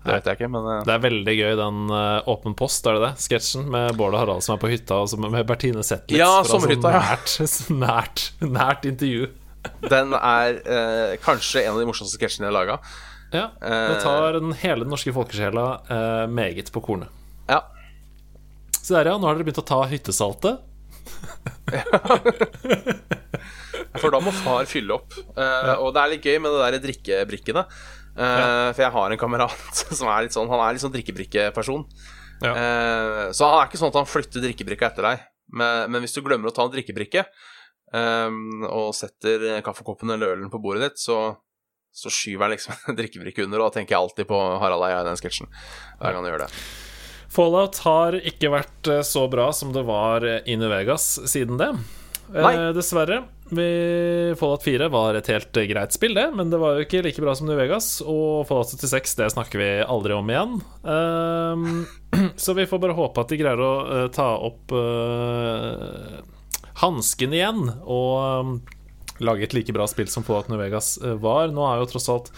det vet jeg ikke, men eh, Det er veldig gøy, den eh, Åpen post, er det det? Sketsjen med Bård og Harald som er på hytta, og med Bertine Zetlitz. Ja, fra ja. Nært, nært, nært intervju. den er eh, kanskje en av de morsomste sketsjene jeg har laga. Ja, Det tar den hele den norske folkesjela eh, meget på kornet. Ja. Se der, ja. Nå har dere begynt å ta hyttesaltet. For da må far fylle opp. Uh, Og det er litt gøy med det der drikkebrikkene. Eh, For jeg har en kamerat som er litt sånn Han er litt sånn drikkebrikkeperson. Ja. Uh, så han er ikke sånn at han flytter drikkebrikka etter deg. Men, men hvis du glemmer å ta en drikkebrikke, og setter kaffekoppen eller ølen på bordet ditt, så, så skyver han liksom en drikkebrikke under, og da tenker jeg alltid på Harald Eia i den sketsjen. Hver gang han gjør det. Fallout har ikke vært eh, så bra som det var eh, i New Vegas siden det. Eh, dessverre. Vi, Fallout 4 var et helt eh, greit spill, det, men det var jo ikke like bra som New Vegas. Og Fallout 76 det snakker vi aldri om igjen. Ehm, så vi får bare håpe at de greier å eh, ta opp uh, hansken igjen og ehm, lage et like bra spill som Fallout New Vegas var. Nå er jo tross alt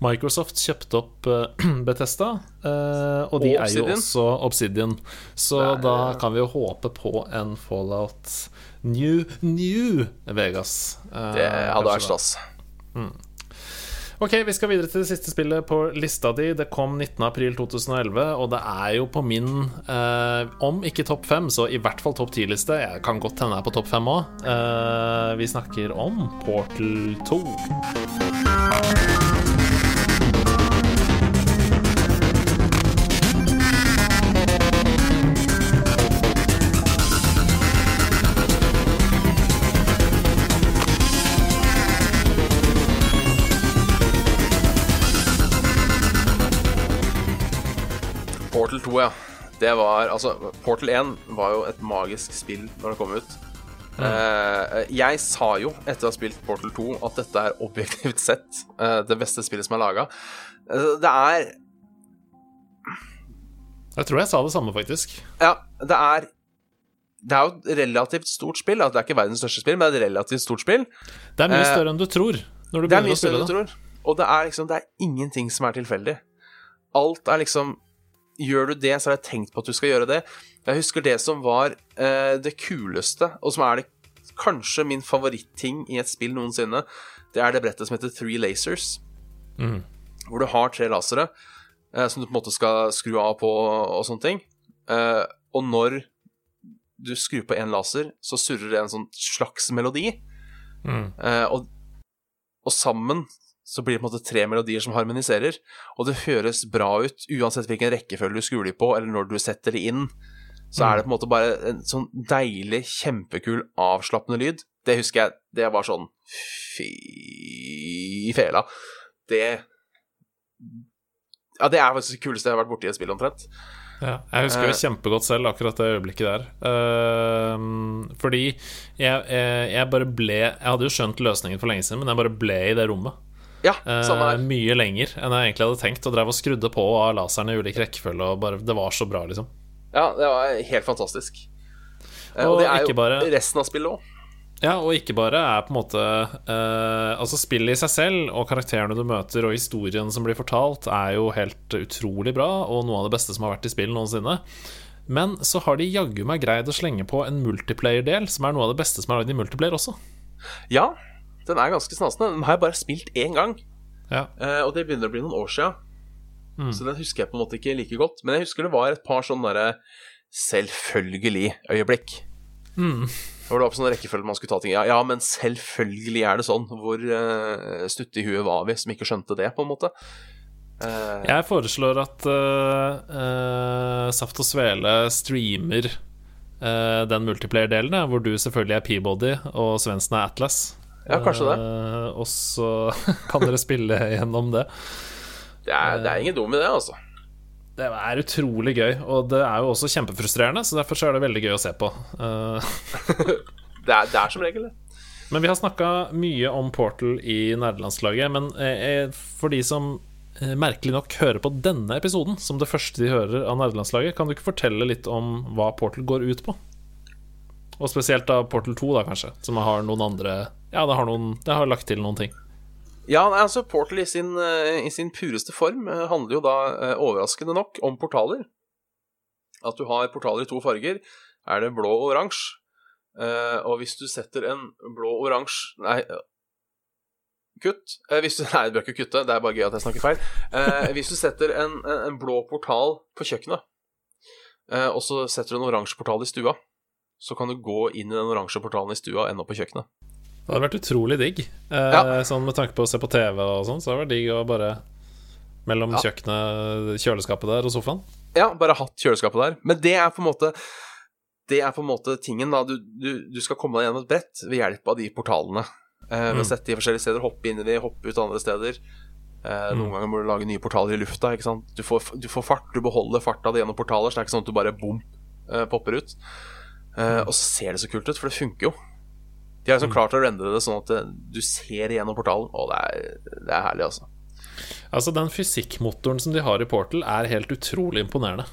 Microsoft kjøpte opp uh, Betesta, eh, og de Og er jo også Obsidian. Så er- da kan vi jo håpe på en Fallout New New Vegas. eh, Det hadde vært stas. Ok, vi skal videre til det siste spillet på lista di. Det kom 19.4.2011, og det er jo på min eh, Om ikke topp fem, så i hvert fall topp ti-liste. Jeg kan godt hende jeg er på topp fem òg. Eh, vi snakker om Portal 2. Portal 2, ja. Det var Altså, Portal 1 var jo et magisk spill når det kom ut. Eh, jeg sa jo, etter å ha spilt Portal 2, at dette er objektivt sett uh, det beste spillet som er laga. det er Jeg tror jeg sa det samme, faktisk. Ja, det er Det er jo et relativt stort spill. Altså, det er ikke verdens største spill, men det er et relativt stort spill. Det er mye Eh, større enn du tror når du Det er mye større enn du det. tror. Og det er liksom Det er ingenting som er tilfeldig. Alt er liksom Gjør du det, så har jeg tenkt på at du skal gjøre det. Jeg husker det som var eh, det kuleste, og som er det kanskje min favoritting i et spill noensinne. Det er det brettet som heter Three Lasers. Mm. Hvor du har tre lasere eh, som du på en måte skal skru av på og sånne ting. Eh, og når du skrur på én laser, så surrer det en sånn slags melodi. Mm. Eh, og, og sammen så blir det på en måte tre melodier som harmoniserer. Og det høres bra ut uansett hvilken rekkefølge du skrur på, eller når du setter det inn. Så er det på en måte bare en sånn deilig, kjempekul, avslappende lyd. Det husker jeg. Det var sånn Fy fela. Det Ja, det er faktisk det kuleste jeg har vært borti i et spill, omtrent. Ja, jeg husker jo Eh. kjempegodt selv akkurat det øyeblikket der. Uh, fordi jeg, jeg, jeg bare ble Jeg hadde jo skjønt løsningen for lenge siden, men jeg bare ble i det rommet. Ja, Eh, samme her. mye lenger enn jeg egentlig hadde tenkt, og drev og skrudde på av laserne i ulik rekkefølge, og bare Det var så bra, liksom. Ja, det var helt fantastisk. Eh, Og og det er jo bare- resten av spillet òg. Ja, og ikke bare er på en måte eh, Altså, spillet i seg selv og karakterene du møter, og historien som blir fortalt, er jo helt utrolig bra, og noe av det beste som har vært i spill noensinne. Men så har de jaggu meg greid å slenge på en multiplayer-del, som er noe av det beste som er lagd i multiplayer også. Ja, den er ganske snasende. Den har jeg bare spilt én gang. Ja. uh, og det begynner å bli noen år sia. Mm. Så den husker jeg på en måte ikke like godt. Men jeg husker det var et par sånne derre selvfølgelig-øyeblikk. Mm. Hvor det var på sånn rekkefølge man skulle ta ting. Ja, ja, men selvfølgelig er det sånn. Hvor uh, stutte i huet var vi som ikke skjønte det, på en måte? Uh, Jeg foreslår at uh, eh, Saft og Svele streamer eh, den multiplayer-delen, hvor du selvfølgelig er Peabody og Svendsen er Atlas. Ja, kanskje det. Eh, og så kan dere spille gjennom det. det, er, det er ingen dum idé, altså. Det er utrolig gøy, og det er jo også kjempefrustrerende, så derfor så er det veldig gøy å se på. Eh, Det er, det er som regel det. Men vi har snakka mye om Portal i nerdelandslaget. Men eh, for de som merkelig nok hører på denne episoden som det første de hører av nerdelandslaget, kan du ikke fortelle litt om hva Portal går ut på? Og spesielt da Portal 2, da kanskje, som har noen andre Ja, det har, noen, det har lagt til noen ting. Ja, nei, altså Portal i sin, eh, i sin pureste form eh, handler jo da eh, overraskende nok om portaler. At du har portaler i to farger. Er det blå og oransje? Og hvis du setter en blå-oransje Nei, eh, kutt. Hvis du, nei, du bør ikke kutte, det er bare gøy at jeg snakker feil. Hvis du setter en, en, blå portal på kjøkkenet, og så setter du en oransje portal i stua, så kan du gå inn i den oransje portalen i stua og ende opp på kjøkkenet. Det hadde vært utrolig digg. Eh, Ja. Sånn med tanke på å se på TV og sånn, så hadde det vært digg å bare Mellom Ja. kjøkkenet, kjøleskapet der og sofaen. Ja, bare hatt kjøleskapet der. Men det er på en måte Det er på en måte tingen, da. Du, du, du skal komme deg gjennom et brett ved hjelp av de portalene. Eh, ved å Mm. sette de i forskjellige steder, hoppe inn i de, hoppe ut andre steder. Eh, Noen ganger må du lage nye portaler i lufta. Ikke sant? Du, får, du får fart, du beholder farta di gjennom portaler, så det er ikke sånn at du bare bom, eh, popper ut. Eh, og så ser det så kult ut, for det funker jo. De har liksom klart å rendre det sånn at du ser gjennom portalen. og det er, det er herlig, altså. Altså, den fysikkmotoren som de har i Portal, er helt utrolig imponerende.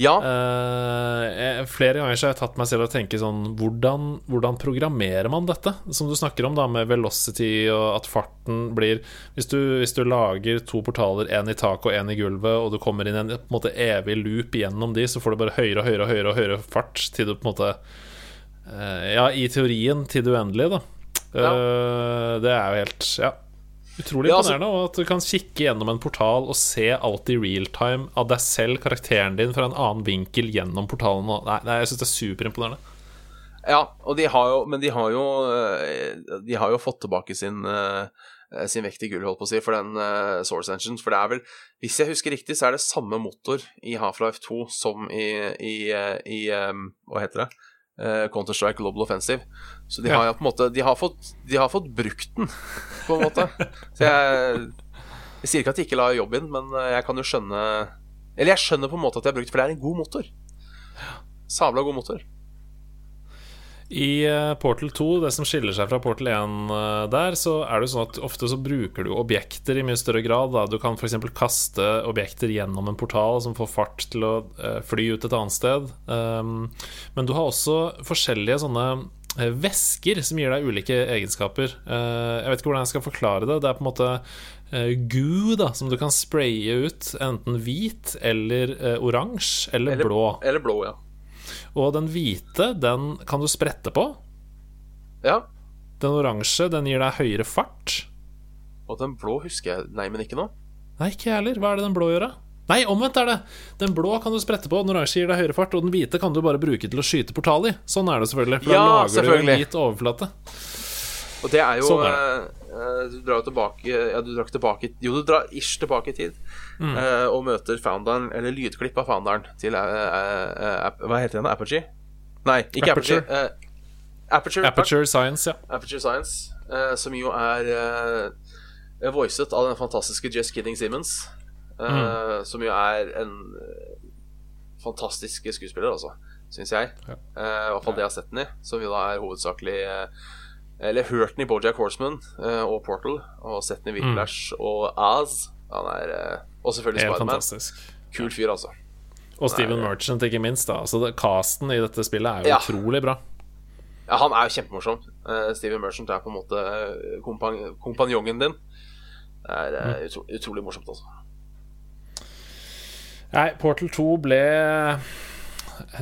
Ja, Eh, jeg- flere ganger så har jeg tatt meg selv og tenke sånn hvordan, hvordan programmerer man dette? Som du snakker om, da, med velocity og at farten blir Hvis du, hvis du lager to portaler, én i taket og én i gulvet, og du kommer inn i en på en måte evig loop gjennom de, så får du bare høyere og høyere og høyere, og høyere fart til du på en måte eh, Ja, i teorien til det uendelige, da. Ja. Det er jo helt Ja. Utrolig Ja, altså- imponerende. At du kan kikke gjennom en portal og se alt i real time av deg selv, karakteren din, fra en annen vinkel gjennom portalen. Nei, nei, jeg syns det er superimponerende. Ja, og de har jo, men de har jo eh, De har jo fått tilbake sin eh, sin vekt i gull, holdt på å si, for den uh, Source Engine. For det er vel, hvis jeg husker riktig, så er det samme motor i Half-Life 2 som i, i, eh, i um, Hva heter det? Uh, Counter-Strike Global Offensive. Så de Ja. har jo på en måte de har, fått, de har fått brukt den, på en måte. Så jeg, jeg sier ikke at de ikke la jobb inn, men eh, jeg kan jo skjønne Eller jeg skjønner på en måte at de har brukt, for det er en god motor. Sabla god motor. I eh, Portal 2, det som skiller seg fra Portal 1 eh, der, så er det sånn at ofte så bruker du objekter i mye større grad. Da. Du kan f.eks. kaste objekter gjennom en portal som får fart til å eh, fly ut et annet sted. Um, men du har også forskjellige sånne væsker som gir deg ulike egenskaper. Jeg vet ikke hvordan jeg skal forklare det. Det er på en måte goo da, som du kan spraye ut, enten hvit eller oransje eller, Eller- blå. Eller blå, ja. Og den hvite, den kan du sprette på. Ja. Den oransje, den gir deg høyere fart. Og den blå husker jeg Nei, men ikke nå. Nei, ikke jeg heller. Hva er det den blå gjør, da? Nei, omvendt er det. Den blå kan du sprette på, den oransje gir deg høyere fart, og den hvite kan du bare bruke til å skyte portal i. Sånn er det selvfølgelig. For Ja, da lager du en hvit overflate. Og det er jo Sånn er eh, Du drar jo tilbake Ja, du drar tilbake Jo, du drar ish tilbake i tid. Mm. eh, og møter founderen, eller lydklipp av founderen til eh, eh, eh, Hva heter den? Apogee? Nei, ikke. Aperture. eh, Aperture. Aperture Science, ja. Aperture Science. eh, som jo er voicet av den fantastiske Just Kidding Simmons. eh, Mm. Som jo er en eh, fantastisk skuespiller, altså, syns jeg. Ja. Eh, I hvert fall det jeg har sett den i. Som jo da er hovedsakelig eh, Eller hørt den i Bojack Horseman eh, og Portal, og sett den i Whiplash og Az. Han er eh, Og selvfølgelig Spiderman. Kul fyr, altså. Og Steven Merchant, ikke minst. da Altså det, Casten i dette spillet er jo Ja. utrolig bra. Ja, han er jo kjempemorsom. Uh, Steven Merchant er på en måte kompan kompanjongen din. Det er uh, utro utrolig morsomt, altså. Nei, Portal 2 ble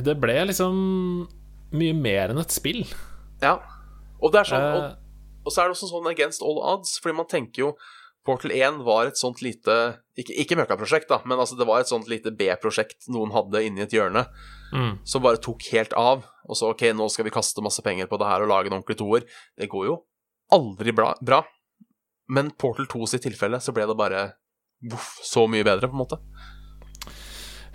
Det ble liksom mye mer enn et spill. Ja. Og det er sånn og, Eh, og så er det også sånn against all odds, fordi man tenker jo Portal 1 var et sånt lite Ikke, ikke møkkaprosjekt, da, men altså det var et sånt lite B-prosjekt noen hadde inni et hjørne, mm. som bare tok helt av. Og så OK, nå skal vi kaste masse penger på det her og lage en ordentlig toer. Det går jo aldri bra. bra. Men Portal 2 sitt tilfelle så ble det bare voff, så mye bedre, på en måte.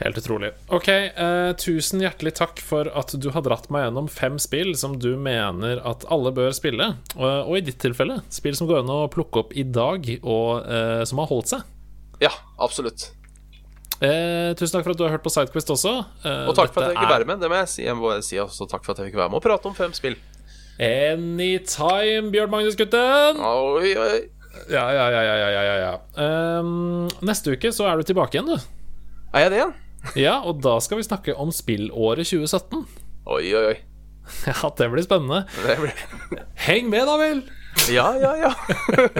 Helt utrolig. Ok, eh, tusen hjertelig takk for at du har dratt meg gjennom fem spill som du mener at alle bør spille. Og, og i ditt tilfelle, spill som går an å plukke opp i dag, og eh, som har holdt seg. Ja, absolutt. Eh, tusen takk for at du har hørt på Sidequest også. Eh, Og takk for at jeg fikk være med. Det må jeg si. Jeg må si også takk for at jeg fikk være med og prate om fem spill. Anytime, Bjørn Magnus Gutten! Oi, oi. Ja, ja, ja, ja, ja, ja, ja. Ehm, neste uke så er du tilbake igjen, du. Er jeg det? Ja, og da skal vi snakke om spillåret 2017. Oi, oi, oi. Ja, det blir spennende. Det blir... Heng med, da vel! Ja, ja, ja.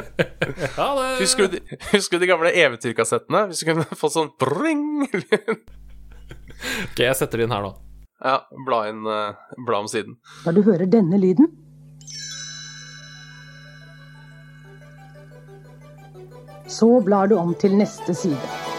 ja det! Husker du, de- husker du de gamle eventyrkassettene? Hvis du kunne fått sånn bring Ok, jeg setter det inn her nå. Ja, bla inn eh, Bla om siden. Når du hører denne lyden Så blar du om til neste side.